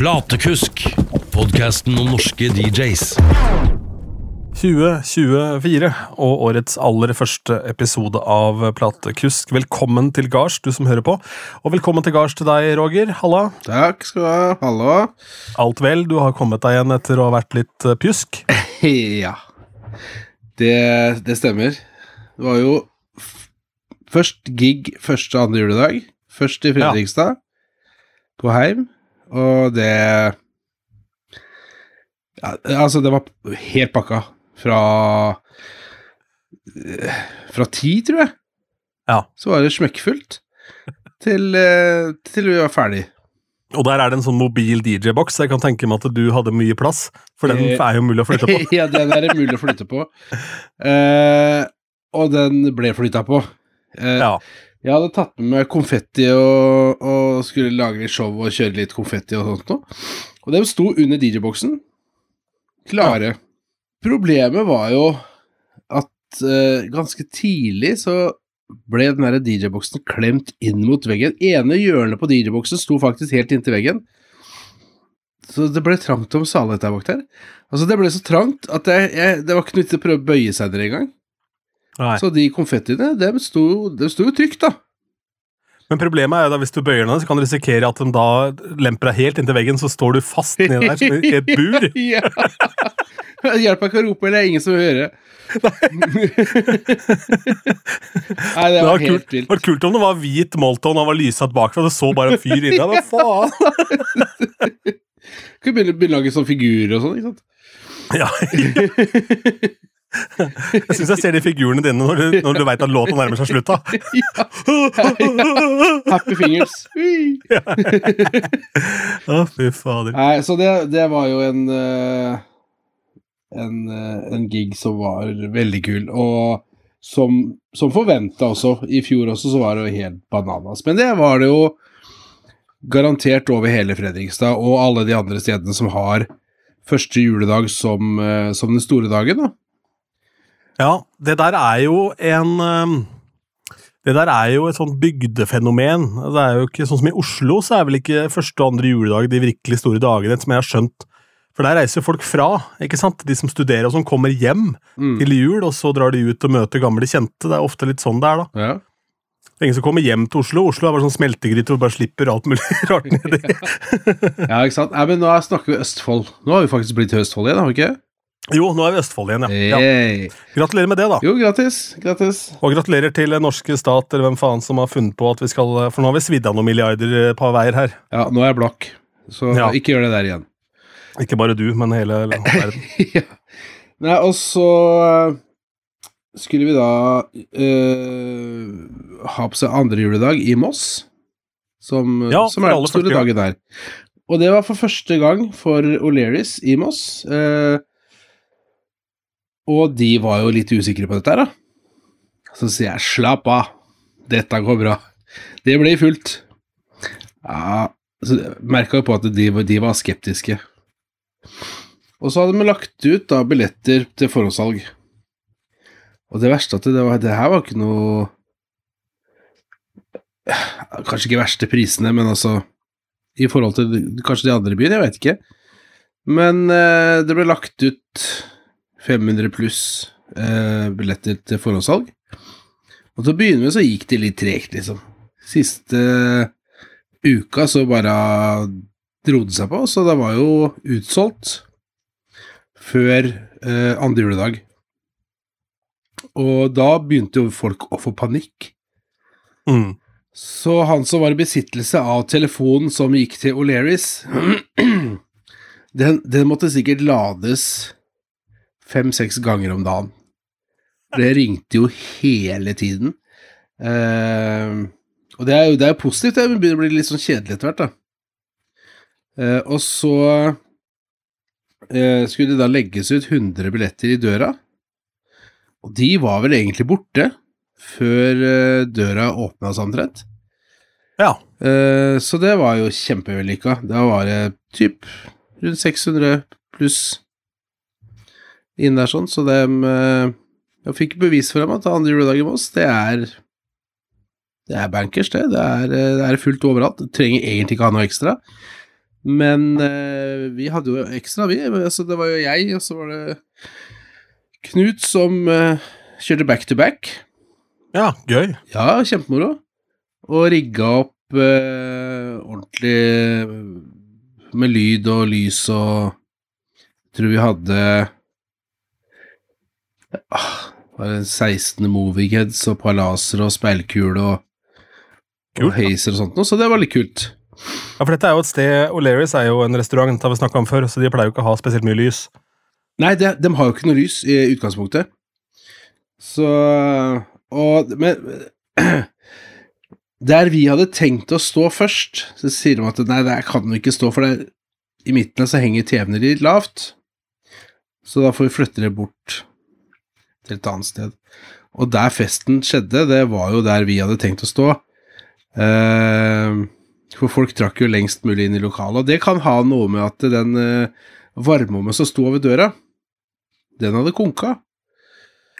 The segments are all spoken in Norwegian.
Platekusk, podkasten om norske DJs. 2024 og årets aller første episode av Platekusk. Velkommen til gards, du som hører på. Og velkommen til gards til deg, Roger. Halla. Takk skal du ha. Hallo. Alt vel? Du har kommet deg igjen etter å ha vært litt eh, pjusk? Ja. Det, det stemmer. Det var jo f- først gig første andre juledag. Først i Fredrikstad, på Heim, og det ja, Altså, det var helt pakka. Fra Fra ti, tror jeg. Ja. Så var det smekkfullt til, eh, til vi var ferdig. Og der er det en sånn mobil DJ-boks. Jeg kan tenke meg at du hadde mye plass, for den Eh, er jo mulig å flytte på. ja, den er mulig å flytte på. Uh, og den ble flytta på. Uh, Ja. Jeg hadde tatt med meg konfetti og, og skulle lage litt show og kjøre litt konfetti og sånt noe. Og de sto under DJ-boksen. Klare. Problemet var jo at uh, ganske tidlig så ble den derre DJ-boksen klemt inn mot veggen. Ene hjørnet på DJ-boksen sto faktisk helt inntil veggen. Så det ble trangt om salighet der bak der. Altså, det ble så trangt at jeg, jeg, det var ikke i å prøve å bøye seg der engang. Nei. Så de konfettiene, dem sto, dem sto jo trygt, da. Men problemet er jo da hvis du bøyer den, så kan du risikere at den da lemper deg helt inntil veggen, så står du fast nedi der som i et bur. ja. Hjelp hjelper ikke å rope, eller det er ingen som vil høre. Nei, det Det var var kult, vilt. det var kult om det var hvit Molton og han var lysatt bakfra, det så bare en fyr inni der. Hva faen? Kunne begynne, begynne å lage sånne figurer og sånn, ikke sant. Ja. Jeg syns jeg ser de figurene dine når du, når du veit at låta nærmer seg slutta. Happy fingers. Ui. Å, fy fader. Nei, så det, det var jo en eh, en, eh, en gig som var veldig kul, og som, som forventa også. I fjor også så var det jo helt bananas. Men det var det jo garantert over hele Fredrikstad og alle de andre stedene som har første juledag som, eh, som den store dagen, da. Ja, det der er jo en Det der er jo et sånt bygdefenomen. Det er jo ikke Sånn som i Oslo, så er vel ikke første og andre juledag de virkelig store dagene, som jeg har skjønt. For der reiser folk fra, ikke sant? De som studerer og som kommer hjem Mm. til jul, og så drar de ut og møter gamle kjente. Det er ofte litt sånn det er, da. Ja. Det er ingen som kommer hjem til Oslo. Oslo er bare sånn smeltegryte hvor du bare slipper alt mulig rart nedi. ja, ikke sant. Nei, men nå snakker vi Østfold. Nå har vi faktisk blitt til Østfold igjen, har vi ikke? Jo, nå er vi i Østfold igjen, ja. ja. Gratulerer med det, da. Jo, gratis. gratis. Og gratulerer til norske stat, eller hvem faen som har funnet på at vi skal For nå har vi svidd av noen milliarder eh, på veier her. Ja, nå er jeg blakk, så Ja. ikke gjør det der igjen. Ikke bare du, men hele verden. ja. Nei, og så eh, skulle vi da øh, ha på seg andre juledag i Moss, som, Ja, som er den store dagen der. Og det var for første gang for O'Learys i Moss. eh, og de var jo litt usikre på dette her, da. Så sier jeg 'slapp av, dette går bra'. Det blir fullt. Ja, så merka jo på at de, de var skeptiske. Og så hadde vi lagt ut da billetter til forhåndssalg. Og det verste at det, var, det her var ikke noe Kanskje ikke verste prisene, men altså I forhold til kanskje de andre byene, jeg vet ikke. Men eh, det ble lagt ut 500 pluss eh, billetter til forhåndssalg. Og til å begynne med så gikk det litt tregt, liksom. Siste uka så bare dro det seg på, så det var jo utsolgt før eh, andre juledag. Og da begynte jo folk å få panikk. Mm. Så han som var i besittelse av telefonen som gikk til O'Learys, den, den måtte sikkert lades fem-seks ganger om dagen. Det ringte jo hele tiden. Eh, og det er jo det er positivt, det begynner å bli litt sånn kjedelig etter hvert, da. Eh, og så eh, skulle det da legges ut 100 billetter i døra, og de var vel egentlig borte før døra åpna seg omtrent. Ja. Så det var jo kjempevellykka. Da var det typ rundt 600 pluss inn der sånn, så de eh, Jeg fikk bevis for dem at andre juledag i Moss, det er Det er bankers, det. Det er, eh, det er fullt overalt. Du trenger egentlig ikke ha noe ekstra. Men eh, vi hadde jo ekstra, vi. Altså, det var jo jeg, og så var det Knut som eh, kjørte back to back. Ja, gøy. Ja, kjempemoro. Og rigga opp eh, ordentlig eh, med lyd og lys og Jeg tror vi hadde var det 16 Movieheads og palaser og speilkule og, og heiser og sånt noe, så det var litt kult. Ja, for dette er jo et sted O'Learys er jo en restaurant, det har vi snakka om før, så de pleier jo ikke å ha spesielt mye lys. Nei, de, de har jo ikke noe lys i utgangspunktet. Så Og Men Der vi hadde tenkt å stå først, så sier de at nei, der kan vi ikke stå, for der, i midten så henger TV-ene litt lavt. Så da får vi flytte det bort et annet sted. Og der festen skjedde, det var jo der vi hadde tenkt å stå. Eh, for folk trakk jo lengst mulig inn i lokalet, og det kan ha noe med at den eh, varmeovnen som sto over døra, den hadde konka.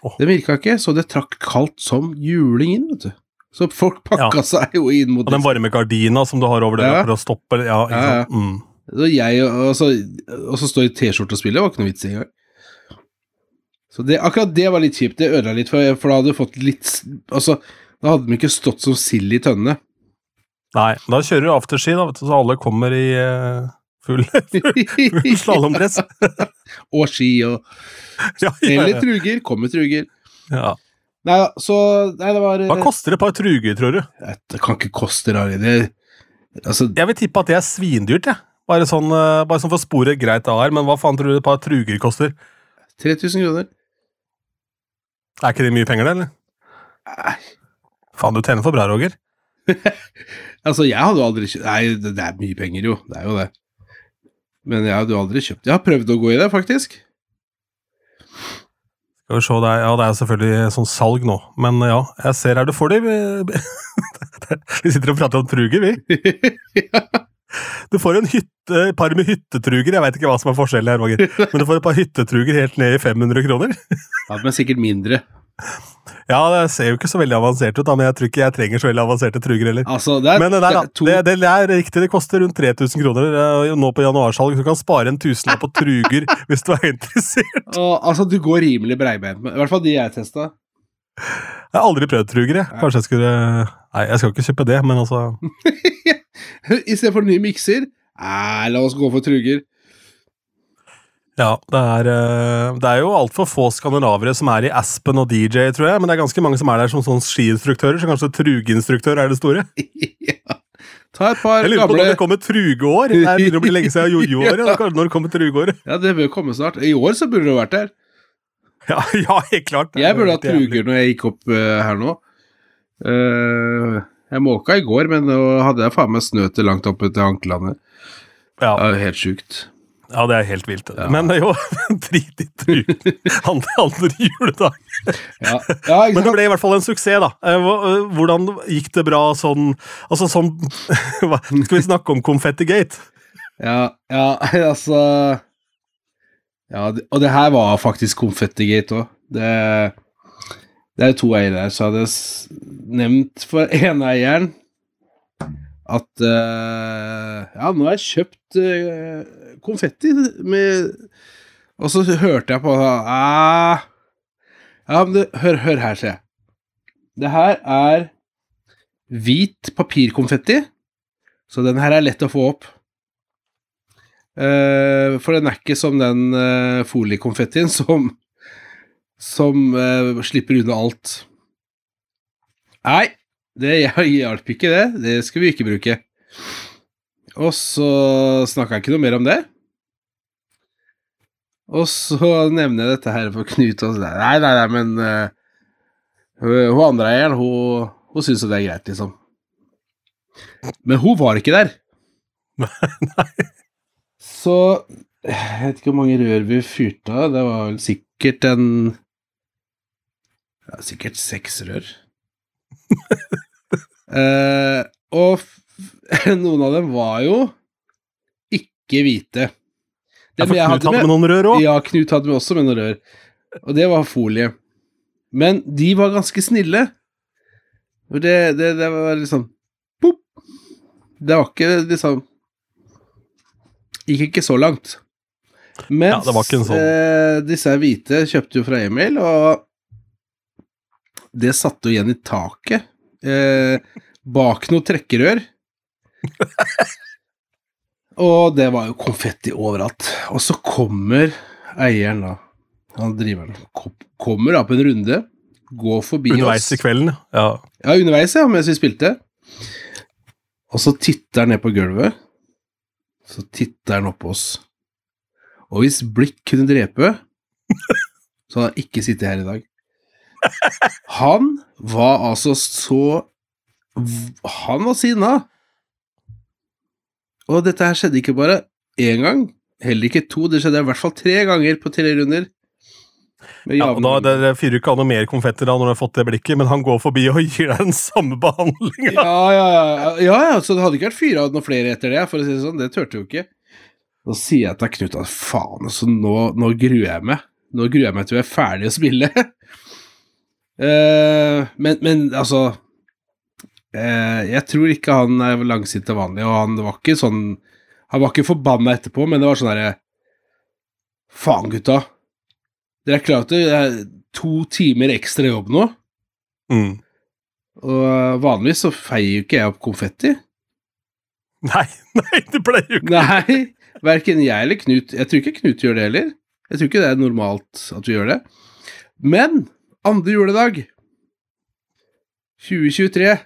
Oh. Den virka ikke, så det trakk kaldt som juling inn, vet du. Så folk pakka seg jo inn mot Og den varme gardina som du har over døra Ja. for å stoppe Ja, ikke Ja, ja. Mm. Og jeg og så, og så står i T-skjorte og spiller, det var ikke noe vits engang. Så det, akkurat det var litt kjipt. Det ødela litt, for, for da hadde du fått litt Altså, da hadde de ikke stått som sild i tønnene. Nei, da kjører du afterski, da, vet du, så alle kommer i uh, full, full slalåmdress. og ski og ja, ja, Eller truger. Kommer truger. ja. Nei da, så Nei, det var Hva koster et par truger, tror du? Det kan ikke koste rare det Altså, Jeg vil tippe at det er svindyrt, jeg. Bare sånn, eh, bare sånn for å spore greit av her, men hva faen tror du et par truger koster? 3000 kroner. Er ikke det mye penger, det, eller? Nei, Faen, du tjener for bra, Roger. Altså, jeg hadde jo aldri kjøpt Nei, det, det er mye penger, jo. Det er jo det. Men jeg hadde jo aldri kjøpt Jeg har prøvd å gå i det, faktisk. Skal vi se, det er, ja, det er selvfølgelig sånn salg nå, men ja, jeg ser her du får de. Vi, vi sitter og prater om truger, vi. Du får en hytte, par med hyttetruger, jeg vet ikke hva som er forskjellen her, Roger, men du får et par hyttetruger helt ned i 500 kroner. Ja, men sikkert mindre. Ja, det ser jo ikke så veldig avansert ut, da, men jeg tror ikke jeg trenger så veldig avanserte truger heller. Altså, det er, Men det, der, det er to det, det er riktig, det koster rundt 3000 kroner eh, nå på januarsalg, så du kan spare en tusenlapp på truger hvis du er interessert. og, Altså, du går rimelig breibeint med I hvert fall de jeg testa. Jeg har aldri prøvd truger, jeg. Kanskje jeg skulle Nei, jeg skal ikke kjøpe det, men altså I stedet for nye mikser Nei, la oss gå for truger. Ja, det er, eh, det er jo altfor få skandinavere som er i Aspen og DJ, tror jeg, men det er ganske mange som er der som sånn skiinstruktører, så kanskje trugeinstruktør er det store. ja. Ta et par Jeg lurer på gamle når det kommer trugeår. Det begynner å bli lenge siden jojo-år. Ja, når det kommer trugeår. Ja, det bør komme snart. I år så burde du vært der. Ja, ja, helt klart. Jeg burde hatt truger når jeg gikk opp uh, her nå. Eh, jeg måka i går, men nå hadde jeg faen meg snø til langt oppe til anklene. Ja, Det er helt sjukt. ja, det er helt vilt. Ja. Men jo drit i truger. Andre, andre juledag. Ja, ja Men det ble i hvert fall en suksess, da. Eh, eh, Hvordan gikk det bra sånn Altså sånn Skal vi snakke om Confettigate? Ja, ja, altså Ja, og det her var faktisk Confettigate òg. Det, det er to eiere her, så hadde jeg nevnt for ene eieren at uh, Ja, nå har jeg kjøpt uh, konfetti med Og så hørte jeg på uh, Ja, men det, hør, hør her, sier jeg. Det her er hvit papirkonfetti, så den her er lett å få opp. Uh, for den er ikke som den uh, foliekonfettien som som uh, slipper unna alt. Nei, det hjalp ikke, det. Det skal vi ikke bruke. Og så snakka jeg ikke noe mer om det. Og så nevner jeg dette her for Knut, og så Nei, nei, nei, men uh, hun andre eieren, hun, hun syns jo det er greit, liksom. Men hun var ikke der. nei. Så jeg vet ikke hvor mange rør vi fyrte av. Det var vel sikkert en ja, Sikkert seks rør. eh, og noen av dem var jo ikke hvite. Ja, for Knut hadde med- med noen rør òg. ja, Knut hadde med også med noen rør. Og det var folie. Men de var ganske snille. Og det, det, det var liksom Pop! Det var ikke liksom Gikk ikke så langt. Mens Ja, sånn- eh, disse hvite kjøpte jo fra Emil, og det satt jo igjen i taket. Eh, bak noe trekkerør. og det var jo konfetti overalt. Og så kommer eieren, da, han driveren, kom- kommer da på en runde, går forbi Underveis oss. i kvelden, ja. Ja, underveis, ja, mens vi spilte. Og så titter han ned på gulvet. Så titter han opp på oss. Og hvis blikk kunne drepe, så hadde han ikke sittet her i dag. Han var altså så Han var sinna. Og dette her skjedde ikke bare én gang, heller ikke to, det skjedde i hvert fall tre ganger på tre runder. Ja og da, det, fyrer ikke av noe mer konfetter da når du har fått det blikket, men han går forbi og gir deg den samme behandlinga. Ja, ja, ja, ja, ja, så det hadde ikke vært fyra av noen flere etter det, for å si det sånn. Det turte jo ikke. Så sier jeg til Knut at faen, altså, nå, nå gruer jeg meg. Nå gruer jeg meg til vi er ferdig å spille. Eh, men, men altså uh, Jeg tror ikke han er langsint til vanlig, og han var ikke sånn Han var ikke forbanna etterpå, men det var sånn herre Faen, gutta. Dere er klare til det er to timer ekstra jobb nå? Mm. Og eh, vanligvis så feier jo ikke jeg opp konfetti. Nei, nei, det pleier jo ikke Nei, verken jeg eller Knut. Jeg tror ikke Knut gjør det heller. Jeg tror ikke det er normalt at vi gjør det. Men andre juledag 2023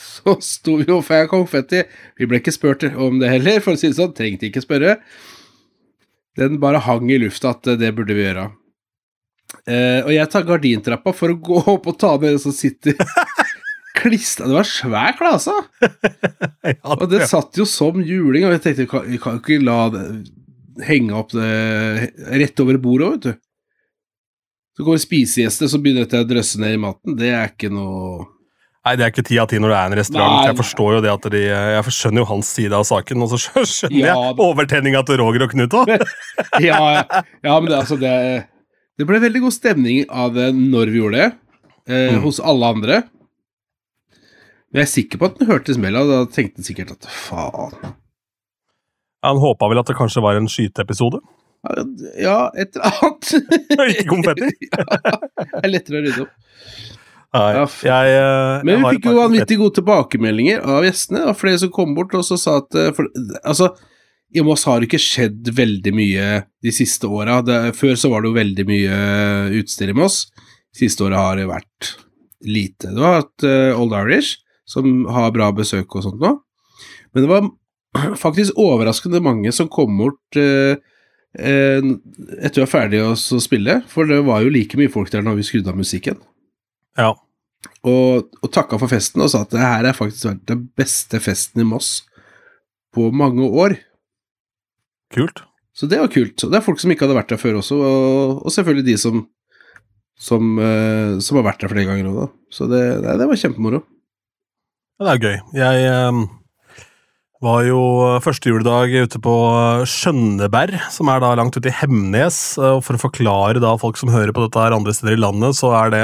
så sto vi og feia konfetti. Vi ble ikke spurt om det heller, for å si det sånn. Trengte ikke spørre. Den bare hang i lufta at det burde vi gjøre. Eh, og jeg tar gardintrappa for å gå opp og ta ned det som sitter klistra Det var svær klase! Og det satt jo som juling, og jeg tenkte vi kan, jo ikke la det henge opp det rett over bordet, vet du. Så kommer spisegjester, så begynner dette å drøsse ned i maten. Det er ikke noe Nei, det er ikke ti av ti når det er en restaurant. Nei, jeg forstår jo det at de Jeg skjønner jo hans side av saken, og så skjønner Ja, jeg overtenninga til Roger og Knut òg. Ja, ja men det, altså det Det ble veldig god stemning av det når vi gjorde det, eh, Mm. hos alle andre. Men jeg er sikker på at den hørte smellet, og da tenkte han sikkert at faen Han håpa vel at det kanskje var en skyteepisode. Ja, et eller annet. Ikke konfetti. ja, det er lettere å rydde opp. Nei, Ja, jeg, eh, Men vi fikk jo vanvittig gode tilbakemeldinger av gjestene. Og flere som kom bort og så sa at eh, for, Altså, i Moss har det ikke skjedd veldig mye de siste åra. Før så var det jo veldig mye eh, utstyr i Moss. Siste året har det vært lite. Du har hatt uh, Old Irish, som har bra besøk og sånt nå. Men det var faktisk overraskende mange som kom bort eh, eh, etter vi var ferdige å spille, for det var jo like mye folk der når vi skrudde av musikken Ja. og, og takka for festen og sa at det her er faktisk vært den beste festen i Moss på mange år. Kult. Så det var kult. Og det er folk som ikke hadde vært der før også, og, og selvfølgelig de som som, eh, som har vært der flere ganger òg, da. Så det, nei, det var kjempemoro. Ja, det er gøy. Jeg eh, var jo første juledag ute på Skjønneberg, som er da langt ute i Hemnes. eh, Og for å forklare da folk som hører på dette her andre steder i landet, så er det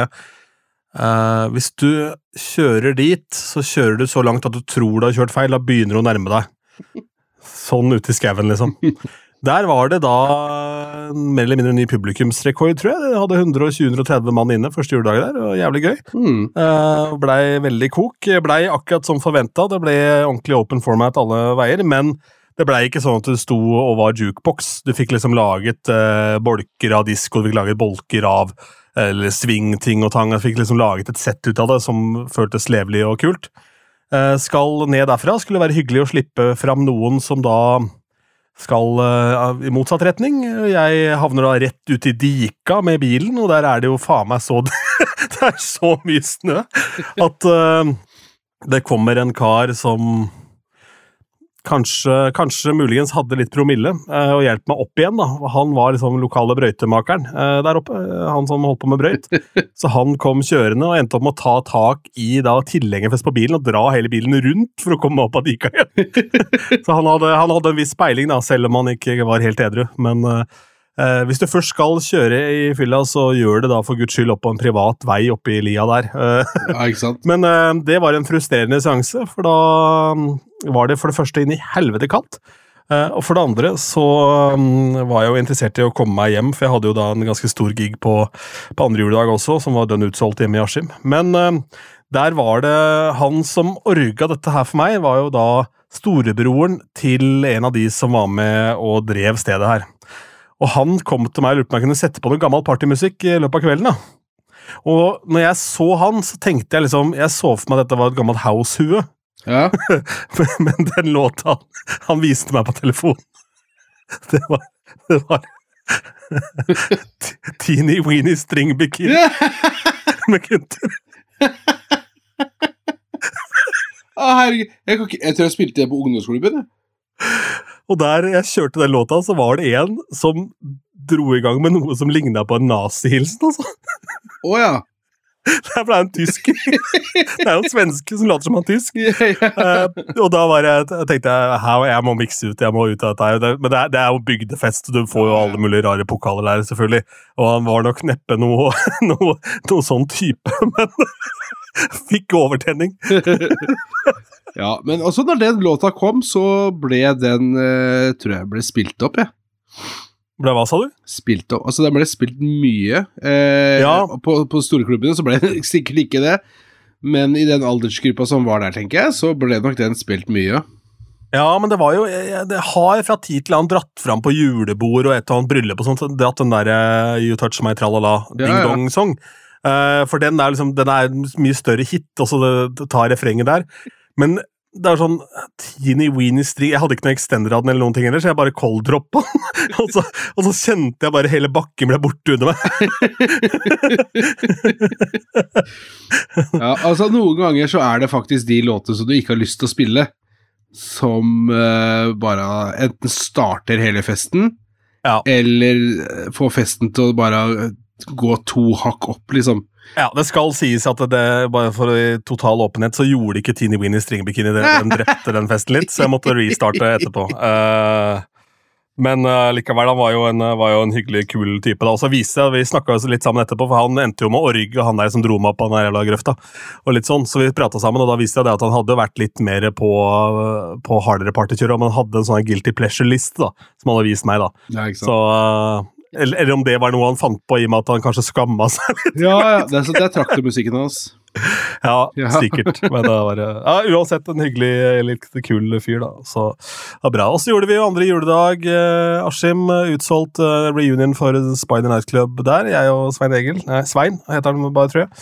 eh, Hvis du kjører dit, så kjører du så langt at du tror du har kjørt feil, da begynner du å nærme deg. Sånn ute i skauen, liksom. Der var det da mer eller mindre en ny publikumsrekord, tror jeg. Det hadde 120-130 mann inne første juledag der, og jævlig gøy. Mm. Uh, blei veldig kok. Blei akkurat som forventa. Det ble ordentlig open format alle veier, men det blei ikke sånn at du sto og var jukebox. Du fikk liksom laget uh, bolker av disko, du fikk laget bolker av eller svingting og tang. Du fikk liksom laget et sett ut av det som føltes levelig og kult. Eh, skal ned derfra. Skulle være hyggelig å slippe fram noen som da skal uh, i motsatt retning. Jeg havner da rett ut i dika med bilen, og der er det jo faen meg så Det er så mye snø at uh, det kommer en kar som Kanskje, kanskje muligens hadde litt promille, eh, og hjalp meg opp igjen. da. Han var liksom lokale brøytemakeren eh, der oppe, eh, han som holdt på med brøyt. Så han kom kjørende og endte opp med å ta tak i da tilhengerfest på bilen og dra hele bilen rundt for å komme opp av dika igjen. Så han hadde, han hadde en viss speiling, da, selv om han ikke var helt edru. Men eh, hvis du først skal kjøre i fylla, så gjør det da for guds skyld opp på en privat vei oppi i lia der. Ja, ikke sant? men eh, det var en frustrerende seanse, for da var det for det første inn i helvete kaldt. Eh, og for det andre så mm, var jeg jo interessert i å komme meg hjem, for jeg hadde jo da en ganske stor gig på, på andre juledag også, som var dønn utsolgt hjemme i Askim. Men eh, der var det Han som orga dette her for meg, var jo da storebroren til en av de som var med og drev stedet her. Og han kom til meg og lurte på om jeg kunne sette på noe gammel partymusikk i løpet av kvelden. da. Og når jeg så han, så tenkte jeg liksom Jeg så for meg at dette var et gammelt house-hue. Ja. Men den låta han, han viste meg på telefon Det var, det var Teeny Weeny String Bikini med Gunther. Å, herregud. Jeg, ikke, jeg tror jeg spilte det på ungdomsklubben. Og der jeg kjørte den låta, så var det en som dro i gang med noe som ligna på en nazihilsen. altså. Å ja. Der ble han tysk. Det er jo en svenske som later som han er tysk. ja, ja. Eh, og da var jeg, tenkte jeg her, jeg må mikse ut, jeg må ut av dette. her. Men det er, det er jo bygdefest, du får jo alle mulige rare pokaler der, selvfølgelig. Og han var nok neppe noe, noe, noe sånn type, men fikk overtenning. ja, men også når den låta kom, så ble den eh, Tror jeg ble spilt opp, jeg. Ble hva, sa du? Spilt opp. Altså, den ble spilt mye. Eh, Ja. På, på storklubbene så ble det sikkert ikke det. Men i den aldersgruppa som var der, tenker jeg, så ble nok den spilt mye. Ja, men det var jo jeg- jeg- Det har fra tid til annen dratt fram på julebord og et og annet bryllup og sånt, dratt den derre You Touch My Tralala Ding ja. Dong-song. Eh, for den er liksom Den er en mye større hit, også det, det tar refrenget der. Men det er sånn teeny weeny string Jeg hadde ikke noe extender av den, eller noen ting heller, så jeg bare cold-droppa og, så, og så kjente jeg bare hele bakken ble borte under meg. Ja, altså Noen ganger så er det faktisk de låtene som du ikke har lyst til å spille, som uh, bare enten starter hele festen, Ja. eller eh, får festen til å bare gå to hakk opp, liksom. Ja, Det skal sies at det, bare for total åpenhet, så gjorde ikke Teeny Weeny stringbikini det. Den drepte den festen litt, så jeg måtte restarte etterpå. Uh, men uh, likevel, han var jo, en, var jo en hyggelig, kul type. da, og så viste jeg, Vi snakka litt sammen etterpå, for han endte jo med å orge, han der som dro meg opp av den jævla grøfta. og litt sånn, Så vi prata sammen, og da viste jeg det at han hadde vært litt mer på, på hardere partykjøret, men han hadde en sånn guilty pleasure-list da, som han hadde vist meg. da. Ja, Så, eh, eller, eller om det var noe han fant på i og med at han kanskje skamma seg Ja, ja, det er, er traktormusikken hans. Ja, Ja. sikkert. Men det var eh, ja, uansett en hyggelig, litt kul fyr, da. Så ja, bra. Og så gjorde vi jo andre juledag. Eh, Askim eh, utsolgt eh, reunion for Spider Night Club der. Jeg og Svein Egil. Nei, Svein heter han bare, tror jeg.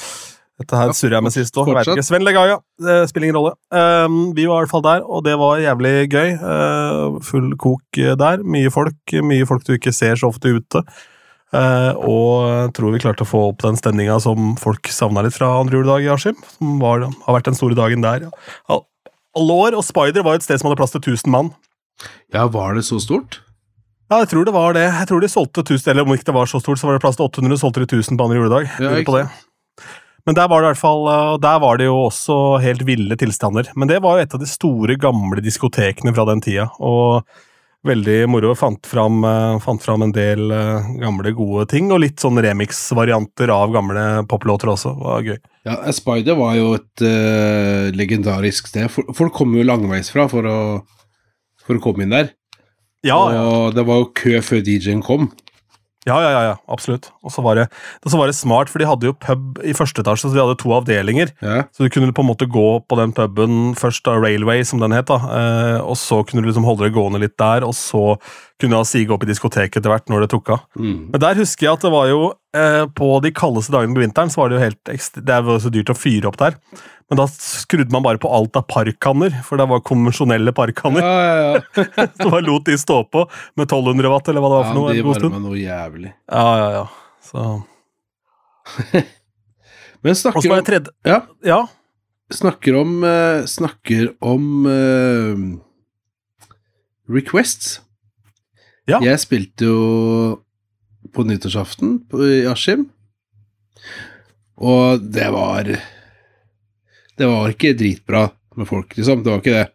Dette her Ja, surrer jeg med sist òg. Sven Legaia. Det spiller ingen rolle. Um, vi var i hvert fall der, og det var jævlig gøy. Uh, full kok eh, der. Mye folk. Mye folk du ikke ser så ofte ute. Uh, og jeg tror vi klarte å få opp den stemninga som folk savna litt fra andre juledag i Askim. Som var, har vært den store dagen der. Ja. Og Spider var et sted som hadde plass til 1000 mann. Ja, var det så stort? Ja, jeg tror det var det. Jeg tror de solgte 1000, eller om ikke det var så stort, så var det plass til 800, solgte de 1000 på andre juledag. Ja, Lurer ikke på det. Men der var det i hvert fall, eh, og der var det jo også helt ville tilstander. Men det var jo et av de store, gamle diskotekene fra den tida. Og veldig moro. Fant fram, eh, fant fram en del eh, gamle, gode ting, og litt sånn remix-varianter av gamle poplåter også. Det var gøy. Ja, Spider var jo et uh, legendarisk sted. Folk kommer jo langveisfra for å, for å komme inn der. Ja, ja. Og det var jo kø før DJ-en kom. Ja, ja, ja, ja, absolutt. Og så var, det, var det smart, for de hadde jo pub i første etasje, så de hadde to avdelinger. Ja. Så du kunne på en måte gå på den puben, først da Railway, som den het, da, eh, og så kunne du liksom holde deg gående litt der, og så kunne da sige opp i diskoteket etter hvert når det tok av. Mm. Men der husker jeg at det var jo eh, På de kaldeste dagene på vinteren så var det jo helt Det var så dyrt å fyre opp der. Men da skrudde man bare på alt av parkkanner, for det var konvensjonelle parkkanner. Ja, ja, ja. Så bare lot de stå på med 1200 watt, eller hva det var for noe. Ja, de varma noe jævlig. Ja, ja, ja. Så. Men snakker om, tredje ja, Ja. snakker om, eh, snakker om uh, requests. Ja. Jeg spilte jo på nyttårsaften på, i Askim, og det var Det var ikke dritbra med folk, liksom. Det var ikke det.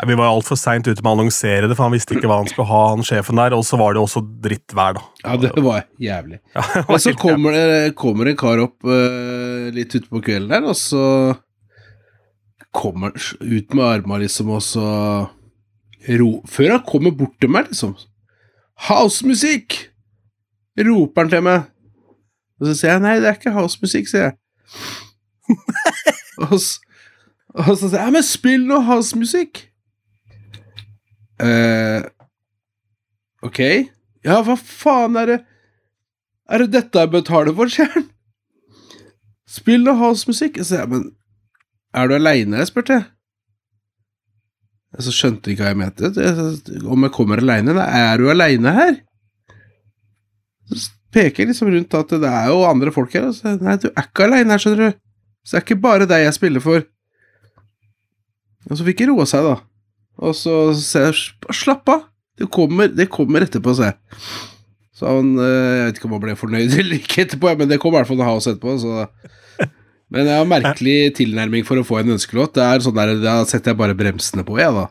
Ja, Vi var altfor seint ute med å annonsere det, for han visste ikke hva han skulle ha, han sjefen der. Og så var det også drittvær, da. Ja, det var jævlig. Ja, det var Men så kommer det kommer en kar opp uh, litt utpå kvelden der, og så kommer han ut med armene liksom, og så ro, Før han kommer bort til meg, liksom Housemusikk! Roper han til meg. Og så sier jeg nei, det er ikke housemusikk, sier jeg. og, så, og så sier jeg men spill noe housemusikk! eh ok. Ja, hva faen er det Er det dette jeg betaler for, sier han. Spill noe housemusikk. Så sier jeg, men er du aleine, spurte jeg. Så skjønte ikke hva jeg mente. Om jeg kommer aleine? Er du aleine her? Så peker liksom rundt at det er jo andre folk her. Og så, Nei, du er ikke aleine her, skjønner du. Så det er ikke bare deg jeg spiller for. Og så fikk jeg roa seg, da. Og så sier jeg slapp av. Det kommer, det kommer etterpå, sa jeg. Så han eh, Jeg vet ikke om han ble fornøyd eller ikke etterpå, men det kom i hvert fall en house etterpå. Så. Men jeg har merkelig tilnærming for å få en ønskelåt. Det er sånn der, Da setter jeg bare bremsene på, jeg, da.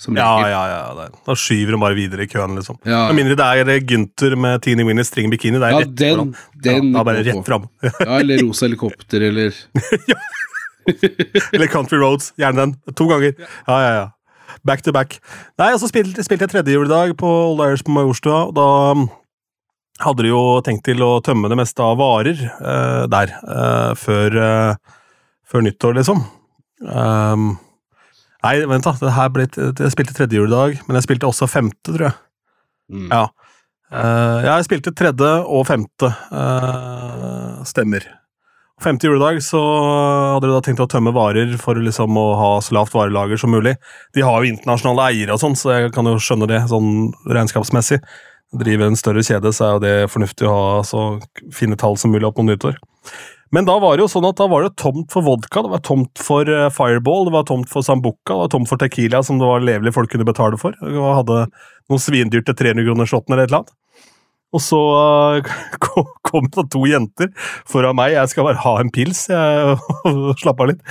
Som Ja, ja, ja. Da skyver de bare videre i køen, liksom. Ja. Med mindre det er Gynter med Teeny Winnie string bikini. Det er Ja, rett den, den ja, da bare rett fram. Ja, eller rosa helikopter, eller Eller Country Roads. Gjerne den. To ganger. Ja, ja, ja. Back to back. Nei, og så spilte, spilte jeg tredje juledag på Old Irish på Majorstua. og Da hadde de jo tenkt til å tømme det meste av varer eh, der eh, før, eh, før nyttår, liksom. Um, nei, vent, da. Det her ble, jeg spilte tredje juledag, men jeg spilte også femte, tror jeg. mm. Ja. Eh, jeg spilte tredje og femte. Uh, stemmer. Femte juledag så hadde de da tenkt å tømme varer for liksom å ha så lavt varelager som mulig. De har jo internasjonale eiere og sånn, så jeg kan jo skjønne det sånn regnskapsmessig. Driver en større kjede, så er jo det fornuftig å ha så fine tall som mulig opp mot nyttår. Men da var det jo sånn at da var det tomt for vodka, det var tomt for eh, Fireball, det var tomt for Sambuca, det var tomt for Tequila, som det var levelig folk kunne betale for. Og hadde noen svindyrte 300 kroner shotten eller et eller annet. Og så uh, kom det to jenter foran meg, jeg skal bare ha en pils jeg, og slappe av litt.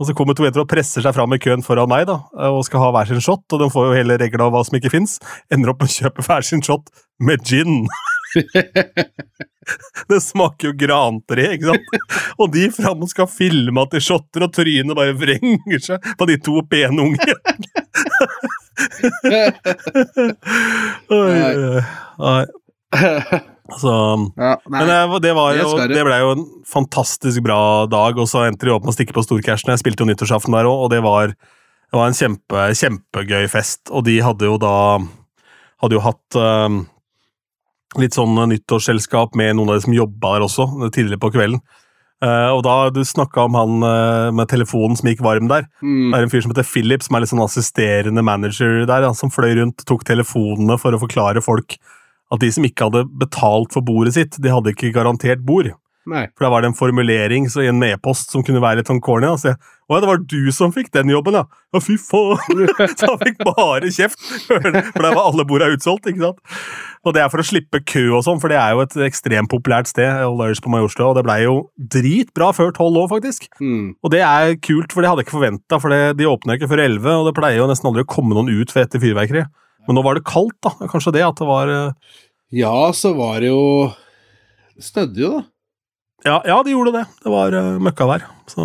Og så kommer to jenter og presser seg fram i køen foran meg da, og skal ha hver sin shot, og de får jo hele regla av hva som ikke fins. Ender opp med å kjøpe hver sin shot med gin. Det smaker jo grantre, ikke sant? Og de framme skal filme at de shotter, og trynet bare vrenger seg på de to pene unge. Oi, oi, oi. Så ja, men det, det, var jo, det. ble jo en fantastisk bra dag, og så endte de opp med å stikke på storcashen. Jeg spilte jo nyttårsaften der òg, og det var, det var en kjempe, kjempegøy fest. Og de hadde jo da Hadde jo hatt eh, litt sånn nyttårsselskap med noen av de som jobba der også, tidligere på kvelden. Uh, og da du snakka om han uh, med telefonen som gikk varm der. mm. Det er en fyr som heter Philip, som er litt sånn assisterende manager der, ja, som fløy rundt tok telefonene for å forklare folk at de som ikke hadde betalt for bordet sitt, de hadde ikke garantert bord. Nei. For da var det en formulering så i en e-post som kunne være litt sånn corny. Altså, å ja, det var du som fikk den jobben, ja! Ja, fy faen! Så han fikk bare kjeft, for der var alle borda utsolgt, ikke sant? Og det er for å slippe kø og sånn, for det er jo et ekstremt populært sted, Old Irish på Majorstua, og det blei jo dritbra før tolv år, faktisk. Mm. Og det er kult, for det hadde jeg ikke forventa, for det, de åpner ikke før 11, og det pleier jo nesten aldri å komme noen ut for etter fyrverkeri. Men nå var det kaldt, da. Kanskje det at det var eh, Ja, så var det jo Det snødde jo, da. Ja, ja de gjorde det. Det var uh, møkkavær. Så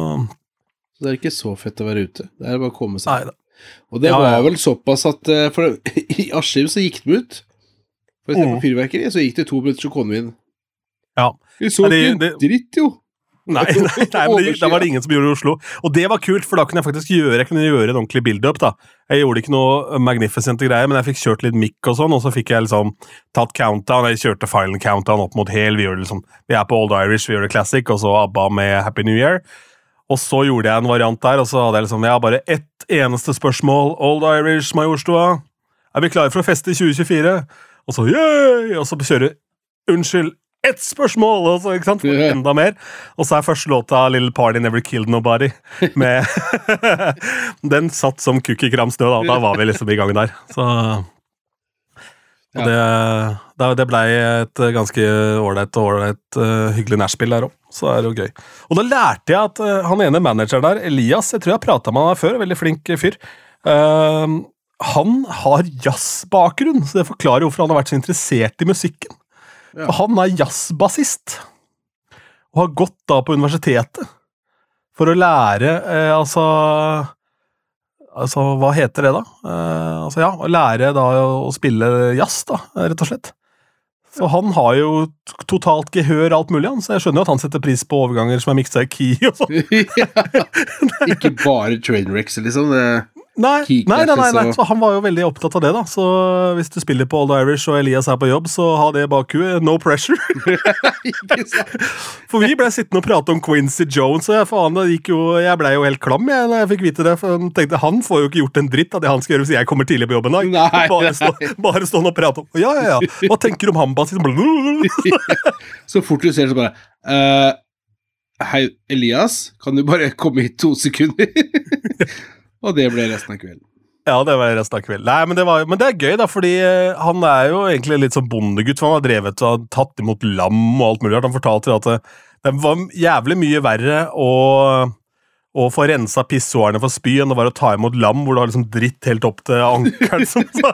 Så det er ikke så fett å være ute. Det er bare å komme seg. nei da. Og det Ja, var vel såpass at eh, For i Askim så gikk de ut. For å se på fyrverkeri, så gikk det to minutter, så kom vi inn. Ja. Vi så ikke en dritt, jo. Nei, nei, nei men det, da var det ingen som gjorde det i Oslo. Og det var kult, for da kunne jeg faktisk gjøre jeg kunne gjøre en ordentlig build-up. da. Jeg gjorde ikke noe magnificent greier, men jeg fikk kjørt litt mic og sånn, og så fikk jeg liksom tatt countdown. Jeg kjørte filen countdown opp mot hel. Vi, gjør det liksom, vi er på Old Irish, vi gjør det classic, og så ABBA med Happy New Year. Og så gjorde jeg en variant der, og så hadde jeg liksom, jeg har bare ett eneste spørsmål. Old Irish, Majorstua. Er vi klare for å feste i 2024? Og så yeah! Og så kjører Unnskyld, ett spørsmål! Og så, ikke sant? For enda mer. Og så er første låta Little Party Never Killed Nobody. Med Den satt som kukk i kram snø, da. Da var vi liksom i gang der. Så og det, det, blei et ganske ålreit og ålreit uh, hyggelig nachspiel der òg. Så er det jo gøy. Og da lærte jeg at eh, han ene manageren der, Elias, jeg tror jeg prata med han før, veldig flink fyr. uh, han har jazzbakgrunn, så det forklarer hvorfor han har vært så interessert i musikken. Ja. Han er jazzbassist, og har gått da på universitetet for å lære eh, altså Altså, hva heter det, da? Eh, altså, ja, å lære da å spille jazz, da, rett og slett. Så han har jo totalt gehør alt mulig, han, så jeg skjønner jo at han setter pris på overganger som er miksa i key og sånn. ja. Ikke bare trainwrecks, liksom. Det, Nei, nei, nei, nei, nei, han var jo veldig opptatt av det, da. Så hvis du spiller på Old Irish og Elias er på jobb, så ha det bak huet. No pressure. For vi ble sittende og prate om Quincy Jones, og jeg, faen, jo, jeg ble jo helt klam jeg, når jeg fikk vite det. For jeg tenkte, Han får jo ikke gjort en dritt av det han skal gjøre hvis jeg kommer tidlig på jobb en dag. Bare, stå, bare stå og prate om Ja, ja, ja. Hva tenker du om og- Så fort du ser det, så bare uh, Hei, Elias, kan du bare komme hit to sekunder? Og det ble resten av kvelden. Ja, det var resten av kvelden. Nei, men det, var, men det er gøy, da, fordi eh, han er jo egentlig litt sånn bondegutt. For han har drevet og tatt imot lam og alt mulig. Han fortalte at det, det var jævlig mye verre å, å få rensa pissoarene for spy enn det var å ta imot lam, hvor du har liksom dritt helt opp til ankelen. som sa.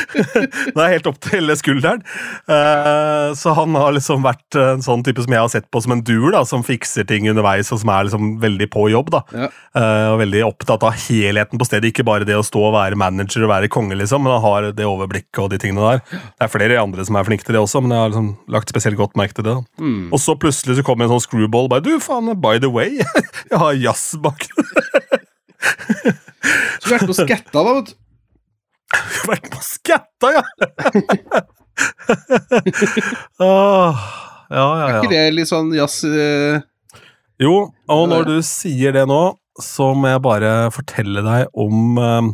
det er helt opp til hele skulderen. Eh, så han har liksom vært en sånn type som jeg har sett på som en duer, da, som fikser ting underveis, og som er liksom veldig på jobb. da. Ja. Eh, og veldig opptatt av helheten på stedet, ikke bare det å stå og være manager og være konge, liksom, men han har det overblikket og de tingene der. Det er flere andre som er flinke til det også, men jeg har liksom lagt spesielt godt merke til det. Mm. Og så plutselig så kommer en sånn screwball bare Du, faen, by the way, jeg har jazz bak Så du har vært på skatta, da, vet du. Jeg har vært på skatta, ja! ah, ja, ja, Er ikke det litt sånn jazz uh... Jo, og når du sier det nå, så må jeg bare fortelle deg om um,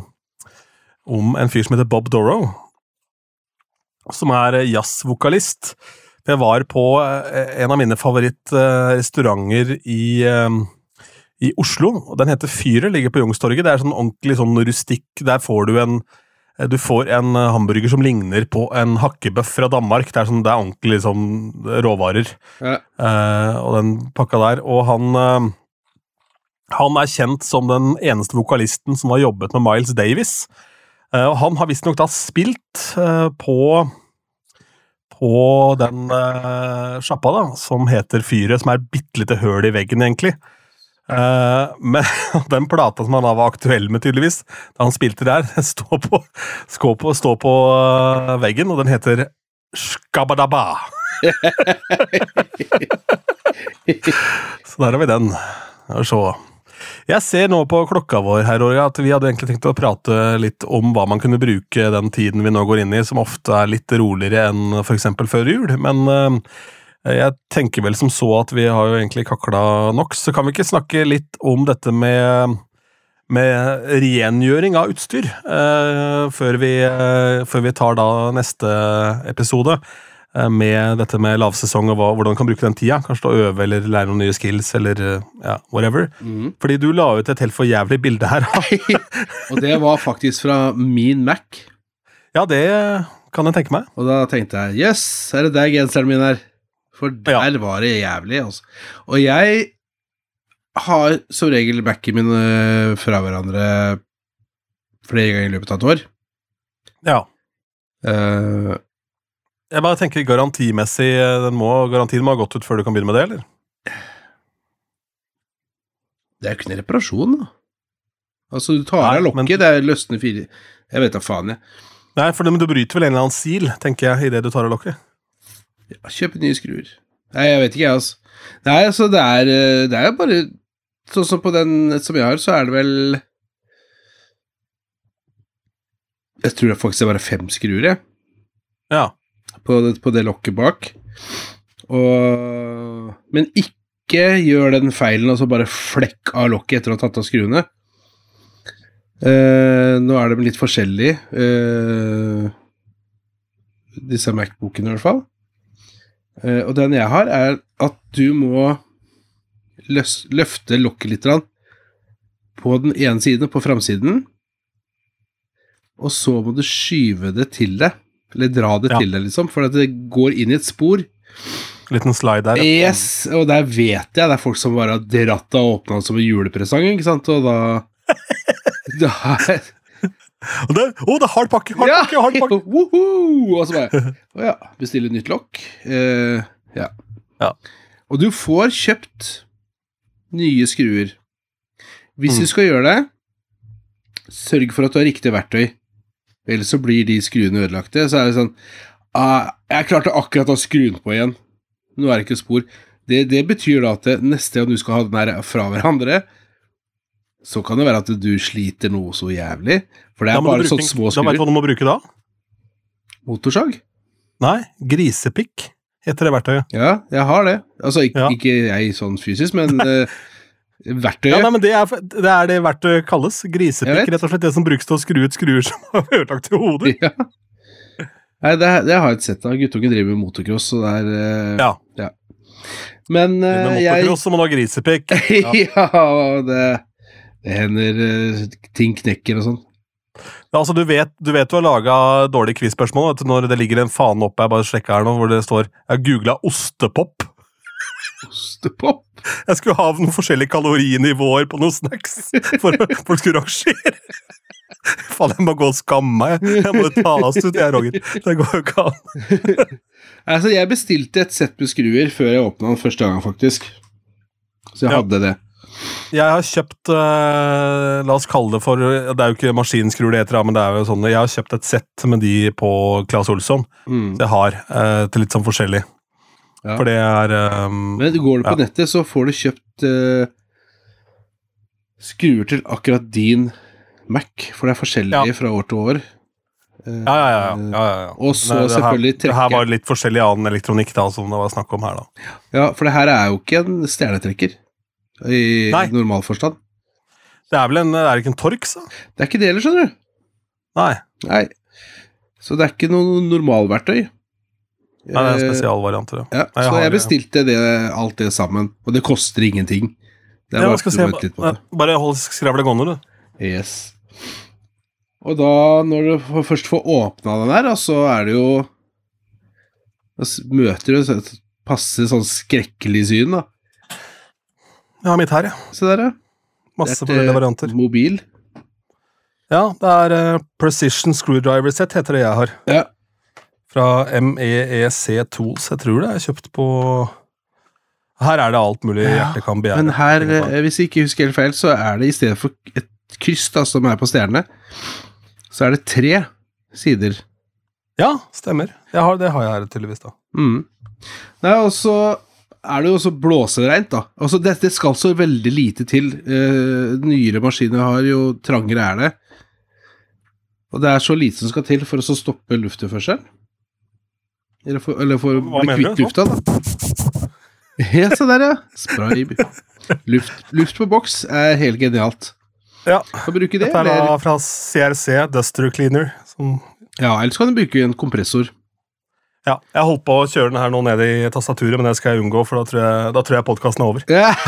om en fyr som heter Bob Dorrow, som er jazzvokalist. Det var på eh, en av mine favorittrestauranter i, i Oslo. og Den heter Fyret, ligger på Youngstorget. Det er sånn ordentlig sånn rustikk. Der får du en du får en eh, hamburger som ligner på en hakkebøff fra Danmark. Det er, sånn, det er ordentlig liksom, råvarer. ja. Uh, og den pakka der. Og han uh, Han er kjent som den eneste vokalisten som har jobbet med Miles Davis. Uh, og han har visstnok da spilt eh, på på den sjappa da, som heter Fyret, som er et bitte lite høl i veggen, egentlig. Eh, men den plata som han da var aktuell med, tydeligvis, da han spilte der, står på, på, stå på uh, veggen, og den heter Skabadaba. Så der har vi den. Vi se. Jeg ser nå på klokka vår her, Orga, at vi hadde egentlig tenkt å prate litt om hva man kunne bruke den tiden vi nå går inn i, som ofte er litt roligere enn f.eks. før jul. Men eh, jeg tenker vel som så at vi har jo egentlig kakla nok, så kan vi ikke snakke litt om dette med med rengjøring av utstyr uh, før, vi, uh, før vi tar da neste episode Uh, med dette med lavsesong og hva, hvordan du kan bruke den tida. Kanskje å øve eller lære noen nye skills eller ja, whatever. Mm. Fordi du la ut et helt for jævlig bilde her. Og det var faktisk fra min Mac. ja, det kan jeg tenke meg. Og da tenkte jeg yes, er det deg, genseren min er? For der Ja. var det jævlig, altså. Og jeg har som regel Mac-en min øh, fra hverandre flere ganger i løpet av et år. Ja. Uh, Jeg bare tenker garantimessig eh, den må, Garantien må ha gått ut før du kan begynne med det, eller? det er jo ikke en reparasjon, da. Altså, du tar av lokket, men- det er løsne fire Jeg vet da faen, jeg. Nei, for det, men du bryter vel en eller annen sil, tenker jeg, idet du tar av lokket. Ja, Kjøpe nye skruer. Nei, jeg vet ikke, jeg, altså. Nei, altså, det er øh, Det er bare Sånn som på den som jeg har, så er det vel Jeg tror det faktisk er bare fem skruer, jeg. Ja. på på det lokket bak. Og, men ikke gjør den feilen altså bare flekk av lokket etter å ha tatt av skruene. Eh, nå er de litt forskjellige, eh, disse Macbookene i hvert fall. Eh, og den jeg har, er at du må løs, løfte lokket litt på den ene siden, på framsiden, og så må du skyve det til deg. Eller dra det Ja. til deg, liksom, for at det går inn i et spor. Liten slide der. ja. Yes, og der vet jeg det er folk som bare har dratt det og åpna det som en julepresang, ikke sant, og da Da Og det, oh, det er hard pakke! Hard Ja! pakke, hard pakke! Og så bare Å ja, bestille nytt lokk. Uh, ja. Ja. Og du får kjøpt nye skruer. Hvis Mm. du skal gjøre det, sørg for at du har riktig verktøy, ellers så blir de skruene ødelagte. Så er det sånn ah, Jeg klarte akkurat å skru den på igjen. Nå er det ikke spor. Det, det betyr da at det, neste gang du skal ha den her fra hverandre, så kan det være at du sliter noe så jævlig. For det er bare sånne små skruer. Da vet du hva du må bruke da? Motorsag? Nei, grisepikk heter det verktøyet. Ja, jeg har det. Altså ikke, Ja. ikke jeg sånn fysisk, men uh, verktøyet. Ja, nei, men det er, det er det verktøyet kalles. Grisepikk. Rett og slett det som brukes til å skru ut skruer som har ødelagt til hodet. Ja. Nei, det, det har jeg et sett av. Guttungen driver med motocross, så det er uh, Ja. Men Med motocross jeg så må du ha grisepikk. Ja. Ja, det hender eh, ting knekker og sånn. Ja, altså, du vet du, vet du har laga dårlige quiz-spørsmål når det ligger en fane oppe jeg bare sjekker her nå, hvor det står Jeg googla ostepop. Ostepop. Jeg skulle ha noen forskjellige kalorinivåer på noen snacks for folk skulle rangere. Faen, jeg må gå og skamme meg. Jeg må jo ta oss ut, jeg, Roger. Det går jo ikke an. Altså, jeg bestilte et sett med skruer før jeg åpna den første gangen, faktisk. Så jeg Ja. hadde det. Jeg har kjøpt uh, La oss kalle det for Det er jo ikke maskinskruer det heter, men det er jo sånn Jeg har kjøpt et sett med de på Claes Olsson. Mm. Jeg har uh, til litt sånn forskjellig. Ja. For det er um, Men går du på Ja. nettet, så får du kjøpt uh, skruer til akkurat din Mac, for det er forskjellige Ja. fra år til år. Ja, ja, ja. Og så selvfølgelig Det her var litt forskjellig annen elektronikk da, som det var snakk om her, da. Ja, for det her er jo ikke en stjernetrekker i Nei. normal forstand. Det er vel en, det er ikke en Torx, da? Det er ikke det heller, skjønner du. Nei. Nei. Så det er ikke noe normalverktøy. Nei, det er en spesialvarianter, ja. Ja, Nei, jeg så jeg bestilte det, alt det sammen, og det koster ingenting. Det ja bare se, litt på det. bare hold skravlet gående, du. Yes. Og da, når du først får åpna den da, så er det jo Da møter du et passe sånn skrekkelig syn, da. Jeg har mitt her, ja. Se der, ja. Masse forskjellige varianter. Mobil. Ja, det er uh, Precision Screwdriver Set, heter det jeg har. Ja. Fra MEEC Tools, jeg tror det er kjøpt på Her er det alt mulig Ja, hjertet kan begjære. Men her, eh, hvis jeg ikke husker helt feil, så er det i stedet for et kryss da, som er på stjernene, så er det tre sider. Ja, stemmer. Har, det har jeg her, tydeligvis. da. Mm. Det er så er det jo også blåsereint, da. Altså, det skal så veldig lite til. Eh, nyere maskiner har jo trangere er det. Og det er så lite som skal til for å stoppe lufttilførselen. Eller for, eller for å bli kvitt lufta, da. Ja, se der, ja. Spray. Luft, luft på boks er helt genialt. Ja, Kan bruke det, Dette er da fra CRC Duster Cleaner. Som, ja, eller så kan du bruke en kompressor. Ja, jeg holdt på å kjøre den her nå ned i tastaturet, men det skal jeg unngå, for da tror jeg, da tror jeg podkasten er over. Ja.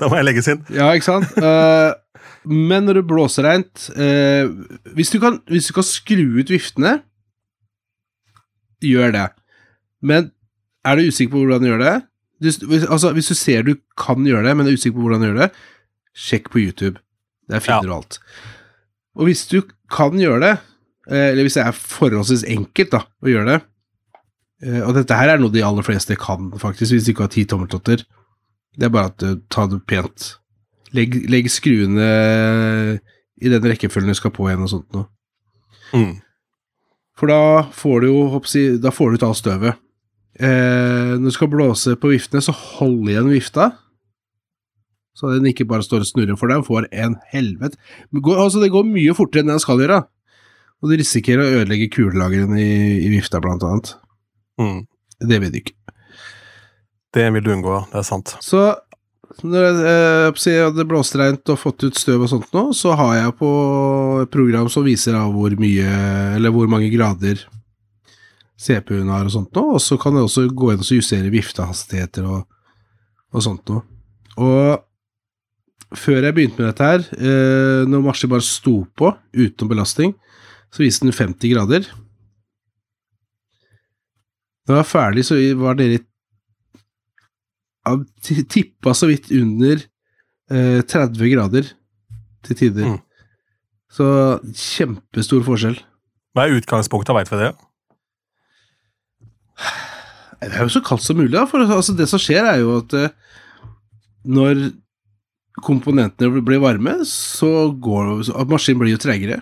Da må jeg legges inn. Ja, ikke sant? Uh, men når det blåser reint uh, hvis, du kan, hvis du kan skru ut viftene, gjør det. Men er du usikker på hvordan du gjør det? Du, altså, hvis du ser du kan gjøre det, men er usikker på hvordan du gjør det, sjekk på YouTube. Der finner Ja. du alt. Og hvis du kan gjøre det, eh, eller hvis det er forholdsvis enkelt da, å gjøre det eh, Og dette her er noe de aller fleste kan, faktisk, hvis de ikke har ti tommeltotter. Det er bare at du tar det pent. Legg, legg skruene i den rekkefølgen du skal på igjen og sånt noe. Mm. For da får du jo hoppsi, Da får du ut alt støvet. Eh, når du skal blåse på viftene, så hold igjen vifta. Så den ikke bare står og snurrer for deg, får en helvete altså Det går mye fortere enn den skal gjøre. Og du risikerer å ødelegge kulelagrene i, i vifta, blant annet. Mm. Det vet du ikke. Det vil du unngå. Det er sant. Så når jeg eh, hadde blåst reint og fått ut støv og sånt nå, så har jeg på et program som viser av hvor mye, eller hvor mange grader CPU-en har og sånt nå, og så kan jeg også gå inn og justere viftehastigheter og, og sånt nå. Og før jeg begynte med dette her, eh, når maskinen bare sto på uten belastning, så viste den 50 grader. Når jeg var ferdig, så var dere tippa så vidt under eh, 30 grader til tider. Mm. Så kjempestor forskjell. Hva er utgangspunktet, veit vi det? Det er jo så kaldt som mulig, da. For altså, det som skjer, er jo at eh, når komponentene blir varme, så går maskinen blir jo tregere.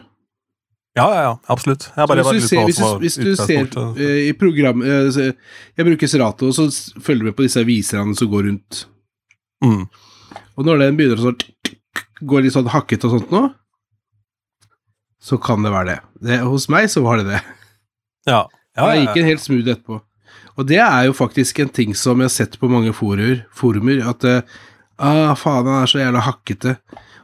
Ja, ja, ja, absolutt. Jeg bare, hvis, du ser, hvis, hvis du ser eh, i program uh, Jeg bruker Serato, og så følger du med på disse viserne som går rundt. Mm. Og når den begynner å sånn gå litt sånn hakket og sånt nå, så kan det være det. det. Hos meg så var det det. Ja. Ja, ja, gikk en helt smooth etterpå. Og det er jo faktisk en ting som jeg har sett på mange forer, forumer, at uh, ah, faen, han er så jævla hakkete.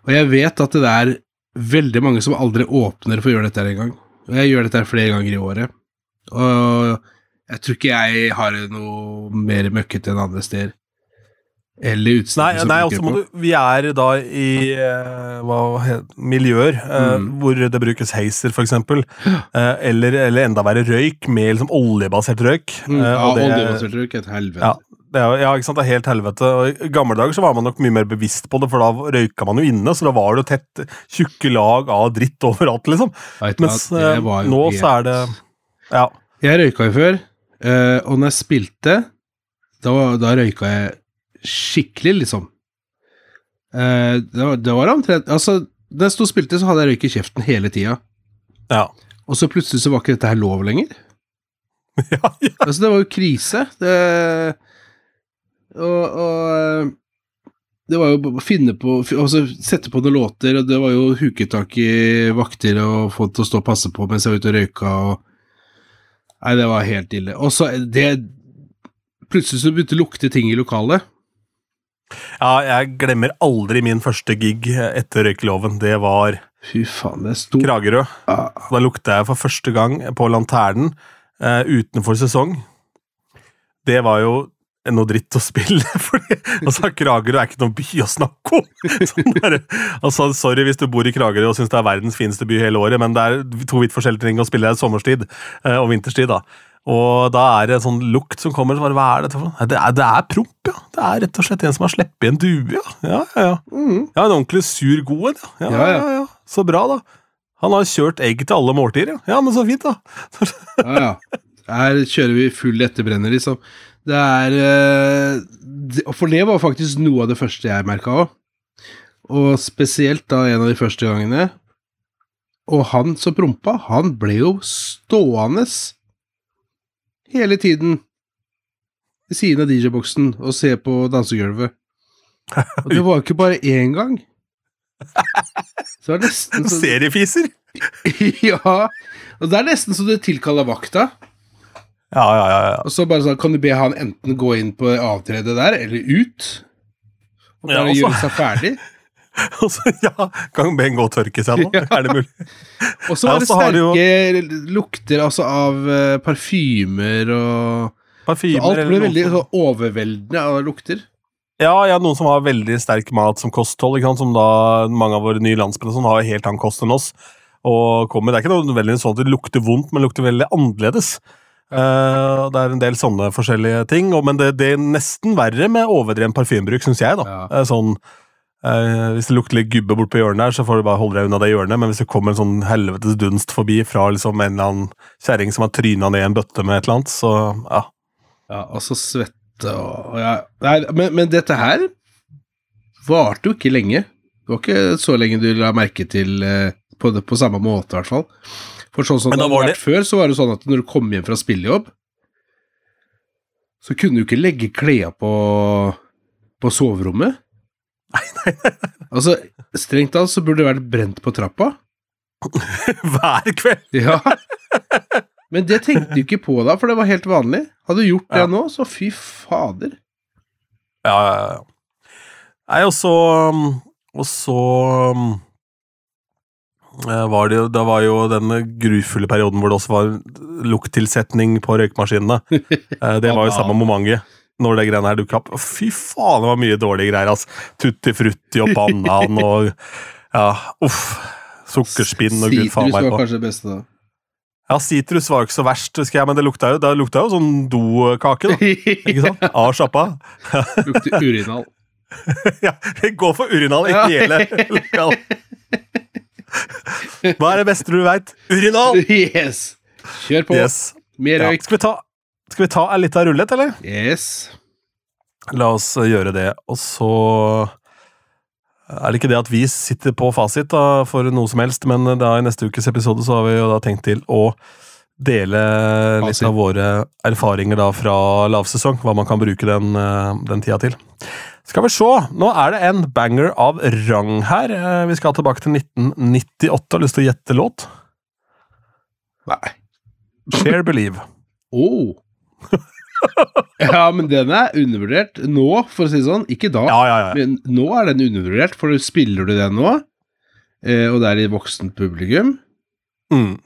Og jeg vet at det er veldig mange som aldri åpner for å gjøre dette her engang. Og jeg gjør dette her flere ganger i året. Og jeg tror ikke jeg har noe mer møkkete enn andre steder. Eller utstyr som nei funker altså må du, vi er da i eh, miljøer eh, Mm. hvor det brukes heiser, for eksempel. Eh, eller, eller enda verre røyk, med liksom oljebasert røyk. Mm, Eh, ja, det- oljebasert røyk, er et helvete. Ja. Det er, ja, ikke sant, det er helt helvete. Og I gamle dager så var man nok mye mer bevisst på det, for da røyka man jo inne, så da var det jo tett tjukke lag av dritt overalt, liksom. Vet Mens eh, nå helt- så er det Ja. Jeg røyka jo før, eh, og når jeg spilte, da, da røyka jeg skikkelig, liksom. Eh, det, var, det var omtrent Altså, da jeg sto og spilte, så hadde jeg røyk i kjeften hele tida. Ja. Og så plutselig så var ikke dette her lov lenger. ja, ja. Altså, det var jo krise. Det Og, og eh, det var jo å finne på Altså sette på noen låter, og det var jo huke tak i vakter og få til å stå og passe på mens jeg var ute og røyka og Nei, det var helt ille. Og så det Plutselig så begynte det å lukte ting i lokalet. ja, jeg glemmer aldri min første gig etter røykeloven. Det var Fy faen, det stort. Kragerø. Ah, Da lukta jeg for første gang på Lanternen eh, utenfor sesong. Det var jo noe dritt å spille, fordi altså, Kragerø er ikke noen by å snakke om! Sånn der, altså, sorry hvis du bor i Kragerø og syns det er verdens fineste by hele året, men det er to vidt forskjellige ting å spille i sommerstid eh, og vinterstid. da. Og da er det en sånn lukt som kommer. bare, Hva er dette for noe? Det er, det er promp, ja. Det er rett og slett en som har sluppet en due, ja. Ja, ja, ja. mm. ja En ordentlig sur god en, ja. Ja, Ja, ja. ja, ja. Så bra, da. Han har kjørt egg til alle måltider, ja. Ja, men så fint, da. Ja, ja. Her kjører vi full etterbrenner, liksom. Det er eh, For det var faktisk noe av det første jeg merka òg. Og spesielt da en av de første gangene. Og han som prompa, han ble jo stående hele tiden ved siden av DJ-boksen og se på dansegulvet. Og det var ikke bare én gang. Så det er nesten så Seriefiser! Ja. Og det er nesten så du tilkaller vakta. Ja, ja, ja. ja. Og så bare sånn, kan du be han enten gå inn på avtredet der, eller ut. Og Ja, bare altså. gjøre seg ferdig. Og så, ja, Kan Ben gå og tørke seg nå? Ja. Er det mulig? Og så er det sterke jo- lukter altså av eh, parfymer og så Alt blir veldig som- sånn overveldende av lukter. Ja, ja, noen som har veldig sterk mat som kosthold. Som da mange av våre nye landsmenn som har helt annen kost enn oss. Og kommer, Det er ikke noe veldig sånn at det lukter vondt, men det lukter veldig annerledes. Eh, det er en del sånne forskjellige ting, og, men det, det er nesten verre med overdreven parfymebruk, syns jeg. da. Ja. Eh, sånn, uh, Hvis det lukter litt gubbe bort på hjørnet, her, så får du bare holde deg unna det hjørnet. Men hvis det kommer en sånn helvetes dunst forbi fra liksom en eller annen kjerring som har tryna ned i en bøtte med et eller annet, så ja. Ja, og så svette og ja. Nei, men, men dette her varte jo ikke lenge. Det var ikke så lenge du la merke til på, det, på samme måte, i hvert fall. For sånn som det har vært før, så var det sånn at når du kom hjem fra spillejobb, så kunne du ikke legge klærne på, på soverommet. Altså, strengt tatt så burde det vært brent på trappa. Hver kveld! Ja. Men det tenkte du ikke på da, for det var helt vanlig. Hadde du gjort det Ja. nå, så fy fader. Ja, ja, ja. Nei, og så Og så var det jo Det var jo den grufulle perioden hvor det også var lukttilsetning på røykmaskinene. Eh, Det var jo samme momentet når det greiene her dukka opp. Fy faen, det var mye dårlige greier, altså. Tutti frutti og banan og Ja, uff. Sukkerspinn og gud faen Sitrus var kanskje det beste, da. Ja, sitrus var jo ikke så verst, husker jeg, men det lukta jo, det lukta jo sånn dokake, da. Ikke sant? Av sjappa. Lukter urinal. Ja, vi går for urinal i hele lokalet. Hva er det beste du veit? Urinal! Yes! Kjør på. Yes. Mer Ja. Skal vi ta, skal vi ta en liten rullet, eller? Yes. La oss eh, gjøre det. Og så er det ikke det at vi sitter på fasit da, for noe som helst, men da i neste ukes episode så har vi jo da tenkt til å dele litt av våre erfaringer da fra lavsesong, hva man kan bruke den, eh, den tida til. Skal vi se, nå er det en banger av rang her. Eh, Vi skal tilbake til 1998. Har lyst til å gjette låt? Nei. Share Believe. Oh. ja, men den er undervurdert nå, for å si det sånn. Ikke da. Ja, ja, ja. Men nå er den undervurdert, for spiller du den nå, eh, og det er i voksent publikum Mm.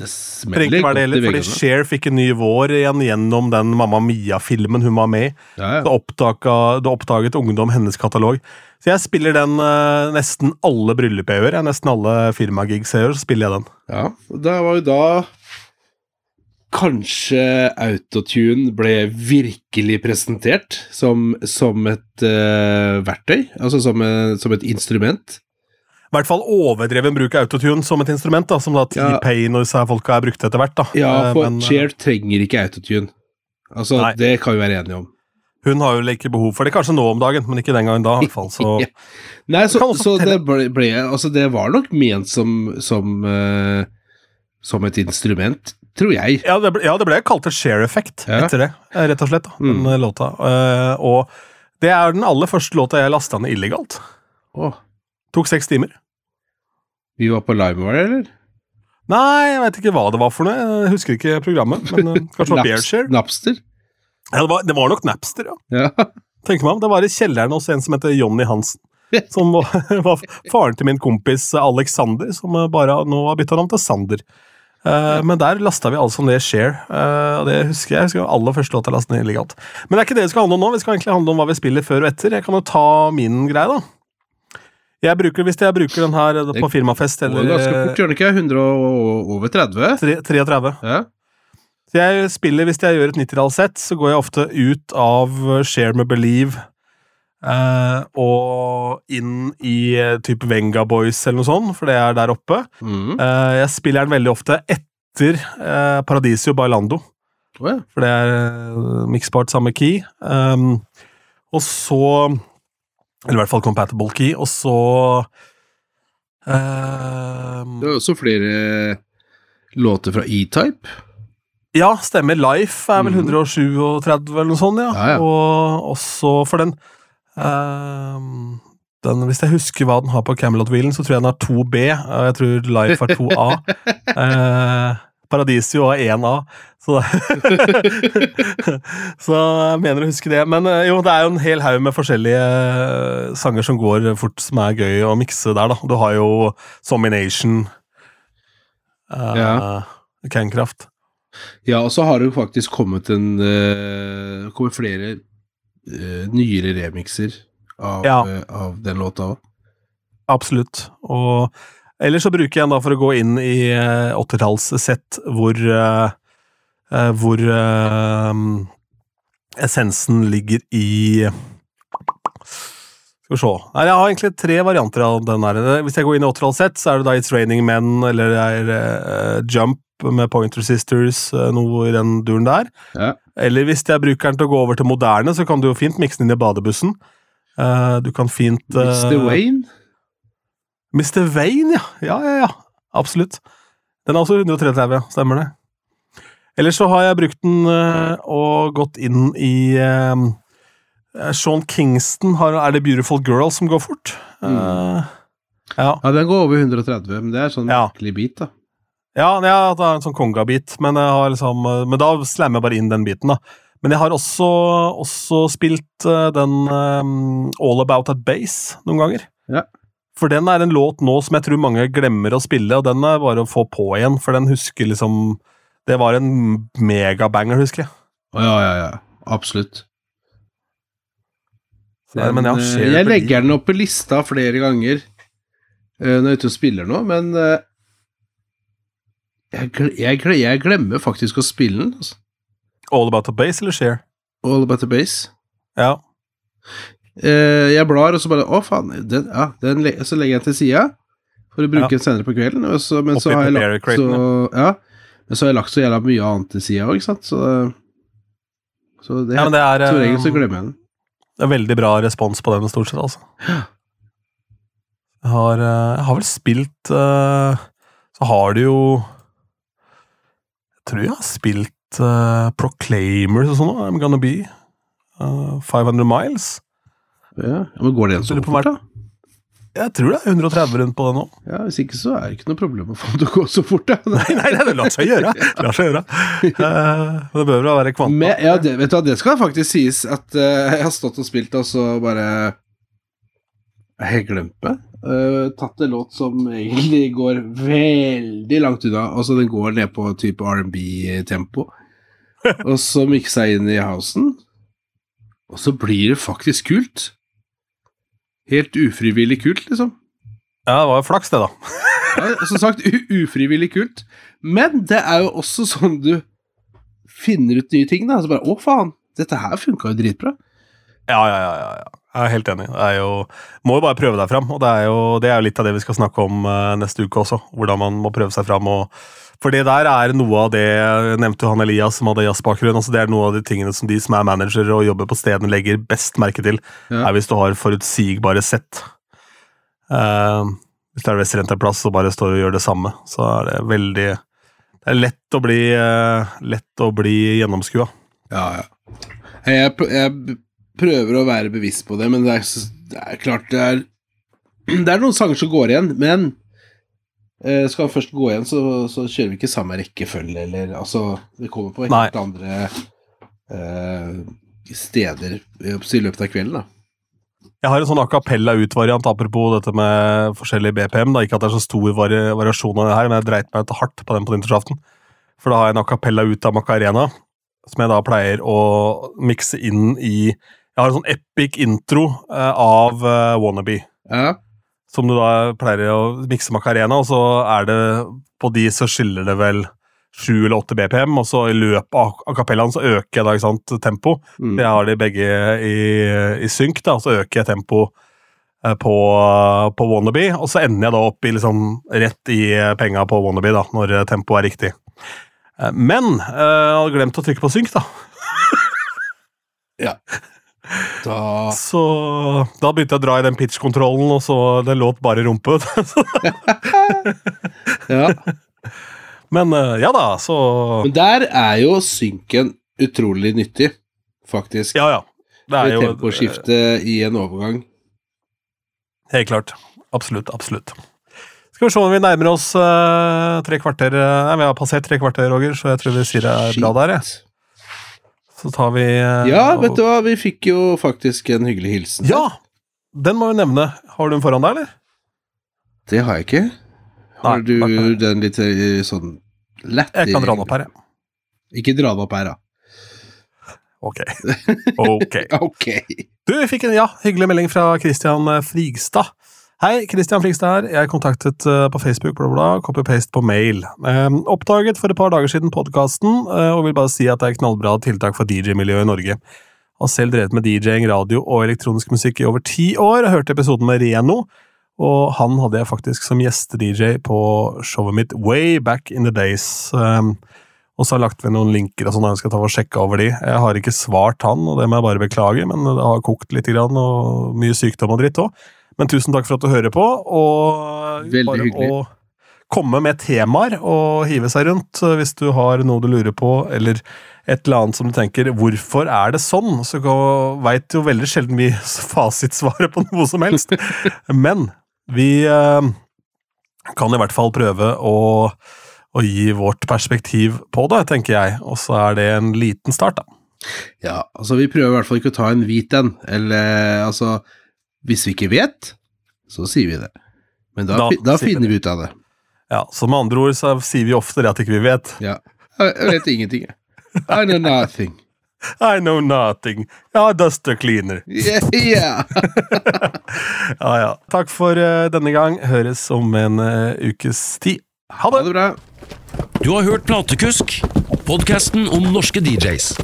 Det smeller ikke være det heller, fordi. Cher fikk en ny vår igjen gjennom den Mamma Mia-filmen hun var med i. Ja, ja. Det, oppdaga, det oppdaget ungdom hennes katalog. Så jeg spiller den uh, nesten alle bryllup jeg gjør. jeg. Nesten alle firmagigs jeg gjør, så spiller jeg den. ja. Det var jo da kanskje autotune ble virkelig presentert som, som et uh, verktøy, altså som, uh, som et instrument. I hvert fall overdreven bruk av autotune som et instrument, da, som da. T-Pain og disse folka er brukt etter hvert. da. Ja, Eh, for men, eh, Cher trenger ikke autotune. Altså, Nei. det kan vi være enige om. Hun har jo ikke behov for det, kanskje nå om dagen, men ikke den gangen da. i hvert fall. Så Ja. Nei, så, så det ble, ble Altså, det var nok ment som som, uh, som et instrument, tror jeg. Ja, det ble, ja, det ble kalt et share effect Ja. etter det, rett og slett. da, den Mm. låta. Uh, og det er den aller første låta jeg lasta ned illegalt. Åh, Tok seks timer. vi var på LimeWire, eller? Nei, jeg vet ikke hva det var for noe. Jeg husker ikke programmet. Men eh, kanskje det var Bearshare? Napster? Ja, det, var, det var nok Napster, ja. Ja. Tenker meg om. Det var i kjelleren hos en som heter Jonny Hansen. Som var, var faren til min kompis Alexander, som eh, bare nå har bytta navn til Sander. Uh, men der lasta vi altså ned Share. Uh, det husker jeg. jeg husker aller første låt jeg ned illegalt. Men det er ikke det det skal handle om nå. Vi skal egentlig handle om hva vi spiller før og etter. Jeg kan jo ta min greie, da. Jeg bruker, Hvis jeg bruker den her eh, på firmafest Det går eller ganske fort, gjør den ikke? 100 og over 30? tre- 33 Ja. Så jeg spiller, Hvis jeg gjør et 90-tallssett, så går jeg ofte ut av Share med Believe eh, og inn i eh, type Venga Boys eller noe sånt, for det er der oppe. Mm. Eh, jeg spiller den veldig ofte etter eh, Paradisio Bailando, oh, ja. for det er uh, mixpart samme key. Um, og så Eller i hvert fall compatible key. Og så uh, Det er også flere låter fra E-Type. Ja, stemmer. Life er vel Mhm. 137 eller noe sånt, ja. Ja, ja. Og også for den, uh, den Hvis jeg husker hva den har på Camelot-wheelen, så tror jeg den har 2B. og Jeg tror Life er 2A. Eh, Paradisio er 1A. Så, så jeg mener å huske det. Men eh, jo, det er jo en hel haug med forskjellige eh, sanger som går fort, som er gøy å mikse der, da. Du har jo Somination, uh, Ja. Cankraft. Ja, og så har det jo faktisk kommet en uh, kommet flere uh, nyere remixer av, Ja. uh, av den låta òg. Absolutt. Og ellers så bruker jeg den da for å gå inn i uh, 80-tallssett hvor eh, eh, Hvor eh, essensen ligger i Skal vi se. Nei, jeg har egentlig tre varianter av den der. Hvis jeg går inn i 80-tallssett, så er det da It's Raining Men eller det er eh, Jump med Pointer Sisters, eh, noe i den duren der. Ja. Eller hvis jeg bruker den til å gå over til moderne, så kan du jo fint mikse den inn i badebussen. Eh, du kan fint eh, Mr. Wayne? Mr. Wayne, ja. Ja, ja, ja. Absolutt. Den er også 133, ja. Stemmer det. Ellers så har jeg brukt den eh, og gått inn i eh, Sean Kingston har, er det Beautiful Girl som går fort. Eh, ja. Ja, den går over 130, men det er sånn Ja. merkelig bit, da. Ja, ja, det er en sånn konga-bit, men, liksom, men da slammer jeg bare inn den biten, da. Men jeg har også, også spilt den um, All About That Base noen ganger. Ja. For den er en låt nå som jeg tror mange glemmer å spille, og den er bare å få på igjen, for den husker liksom Det var en megabanger, husker jeg. Ja, ja, ja. Absolutt. Den, men eh, jeg legger den opp på lista flere ganger eh, når jeg er ute og spiller nå, men eh, jeg, jeg, jeg glemmer faktisk å spille den. Altså. All About The Base eller Share? All About The Base. Ja. Eh, jeg blar, og så bare Å, faen. Den, ja, den, så legger jeg den til sida for å bruke Ja. den senere på kvelden. Og så, men, så har jeg lagt, så, ja, men så har jeg lagt så jævla mye annet til sida òg, ikke sant. Så, så det, ja, det er, som regel så eh, glemmer jeg den. det er veldig bra respons på den, stort sett, altså. Jeg har, eh, jeg har vel spilt Så har du jo Jeg tror jeg har spilt Proclaimers og sånn. I'm gonna be eh, 500 miles. Ja, men går det igjen så fort, da? Jeg tror det er 130 rundt på det nå. Ja, Hvis ikke så er det ikke noe problem å få det til å gå så fort. da. Nei, nei, det lar seg gjøre. Det lar seg gjøre. Uh, det bør vel være kvanta. Ja, det, vet du hva, det skal faktisk sies at uh, jeg har stått og spilt, og så bare Jeg har glemt meg. Eh, tatt en låt som egentlig går veldig langt unna. Altså, den går ned på type R&B-tempo. og så miksa jeg inn i housen, og så blir det faktisk kult. Helt ufrivillig kult, liksom. Ja, det var jo flaks, det, da. Ja, som sagt, ufrivillig kult. Men det er jo også sånn du finner ut nye ting, da. Så bare Å, faen, dette her funka jo dritbra. Ja, ja, ja. ja, ja. Jeg er helt enig. Det jo, må jo bare prøve deg fram, og det er jo, det er jo litt av det vi skal snakke om eh, neste uke også. Hvordan man må prøve seg fram. Og, for det der er noe av det nevnte han Elias som hadde jazzbakgrunn. Altså det er noe av de tingene som de som er managere og jobber på stedene, legger best merke til. Ja. er hvis du har forutsigbare sett. Uh, hvis det er plass og bare står og gjør det samme, så er det veldig Det er lett å bli, uh, lett å bli gjennomskua. Ja, ja. Jeg, jeg prøver å være bevisst på det, men det er, det er klart det er Det er noen sanger som går igjen, men skal vi først gå igjen, så, så kjører vi ikke samme rekkefølge, eller altså Vi kommer på helt Nei. andre eh, steder i i løpet av kvelden, da. Jeg har en sånn a cappella-utvariant apropos dette med forskjellig BPM. da, Ikke at det er så stor vari variasjon av det her, men jeg dreit meg ut hardt på den på nyttårsaften. For da har jeg en a cappella ut av Macarena, som jeg da pleier å mikse inn i Jeg har en sånn epic intro eh, av eh, Wannabe. Ja. Som du da pleier å mikse Macarena, og så er det På de så skiller det vel sju eller åtte BPM, og så i løpet av kapellene så øker jeg da ikke sant, tempo. Mm. Jeg har de begge i, i synk, da, så øker jeg tempo eh, på, på Wannabe, og så ender jeg da opp i liksom rett i eh, penga på Wannabe, da, når eh, tempoet er riktig. Men jeg hadde glemt å trykke på synk, da. Da Så da begynte jeg å dra i den pitch-kontrollen, og så det låt bare rumpe. Ja. Men eh, ja da, så Men der er jo synken utrolig nyttig, faktisk. Ja, ja. Det er jo temposkifte i en overgang. Helt klart. Absolutt. Absolutt. Skal vi se om vi nærmer oss uh, tre kvarter eh, Nei, vi har passert tre kvarter, Roger, så jeg tror vi sier det er bra der. jeg. Så tar vi eh, Ja, vet du hva, vi fikk jo faktisk en hyggelig hilsen. Ja! Den må vi nevne. Har du den foran deg, eller? Det har jeg ikke. Har Nei, du da den litt eh, sånn lett Jeg kan dra den opp her, jeg. Ikke dra den opp her, da. Ok. Ok. Ok. Du, vi fikk en ja, hyggelig melding fra Christian eh, Frigstad. Hei, Christian Flikstad her. Jeg kontaktet eh, på Facebook, bla, bla, copy-paste på mail. Eh, oppdaget for et par dager siden podkasten, og vil bare si at det er knallbra tiltak for DJ-miljøet i Norge. Har selv drevet med DJ-ing, radio og elektronisk musikk i over ti år. og hørte episoden med Reno, og han hadde jeg faktisk som gjeste-DJ på showet mitt way back in the days. Um, og så har jeg lagt ved noen linker og sånn, jeg skal ta og sjekke over de. Jeg har ikke svart han, og det må jeg bare beklage, men det har kokt litt, grann, og mye sykdom og dritt òg. Men tusen takk for at du hører på, og Veldig bare hyggelig. å komme med temaer og hive seg rundt eh, hvis du har noe du lurer på, eller et eller annet som du tenker 'hvorfor er det sånn?' Så veit jo veldig sjelden vi fasitsvaret på noe som helst. Men vi eh, kan i hvert fall prøve å, å gi vårt perspektiv på det, tenker jeg. Og så er det en liten start, da. Ja, altså, vi prøver i hvert fall ikke å ta en hvit en. Eller altså Hvis vi ikke vet, så sier vi det. Men da, Da da finner vi ut av det. Ja, Så med andre ord så sier vi ofte det at ikke vi vet. Ja. Jeg vet ingenting, jeg. I know nothing. I know nothing. Ja, duster cleaner. Yeah, yeah. Ja, ja. Takk for uh, denne gang. Høres om en uh, ukes tid. Ha Ha det! det bra. Du har hørt Platekusk, podkasten om norske DJs.